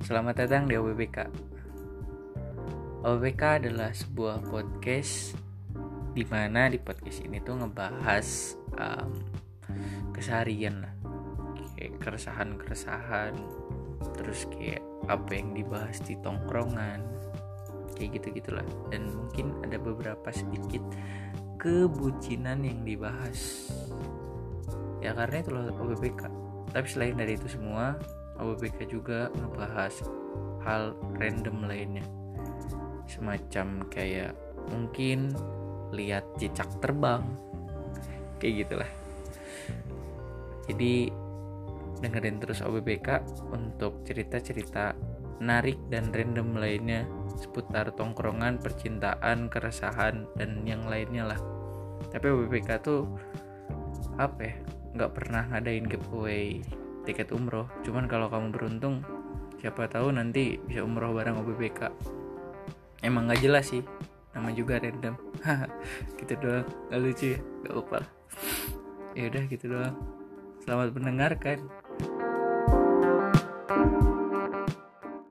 Selamat datang di OBBK. OBBK adalah sebuah podcast di mana di podcast ini tuh ngebahas um, keseharian lah, kayak keresahan-keresahan, terus kayak apa yang dibahas di tongkrongan, kayak gitu gitulah. Dan mungkin ada beberapa sedikit kebucinan yang dibahas. Ya karena itu loh OBBK tapi selain dari itu semua OBBK juga ngebahas hal random lainnya semacam kayak mungkin lihat cicak terbang kayak gitulah jadi dengerin terus OBBK untuk cerita-cerita menarik dan random lainnya seputar tongkrongan, percintaan, keresahan dan yang lainnya lah. Tapi OBBK tuh apa ya? nggak pernah ngadain giveaway tiket umroh. Cuman kalau kamu beruntung siapa tahu nanti bisa umroh bareng OBBK emang nggak jelas sih nama juga random. Gitu doang. Nggak lucu ya? Nggak apa ya udah gitu doang. Selamat mendengarkan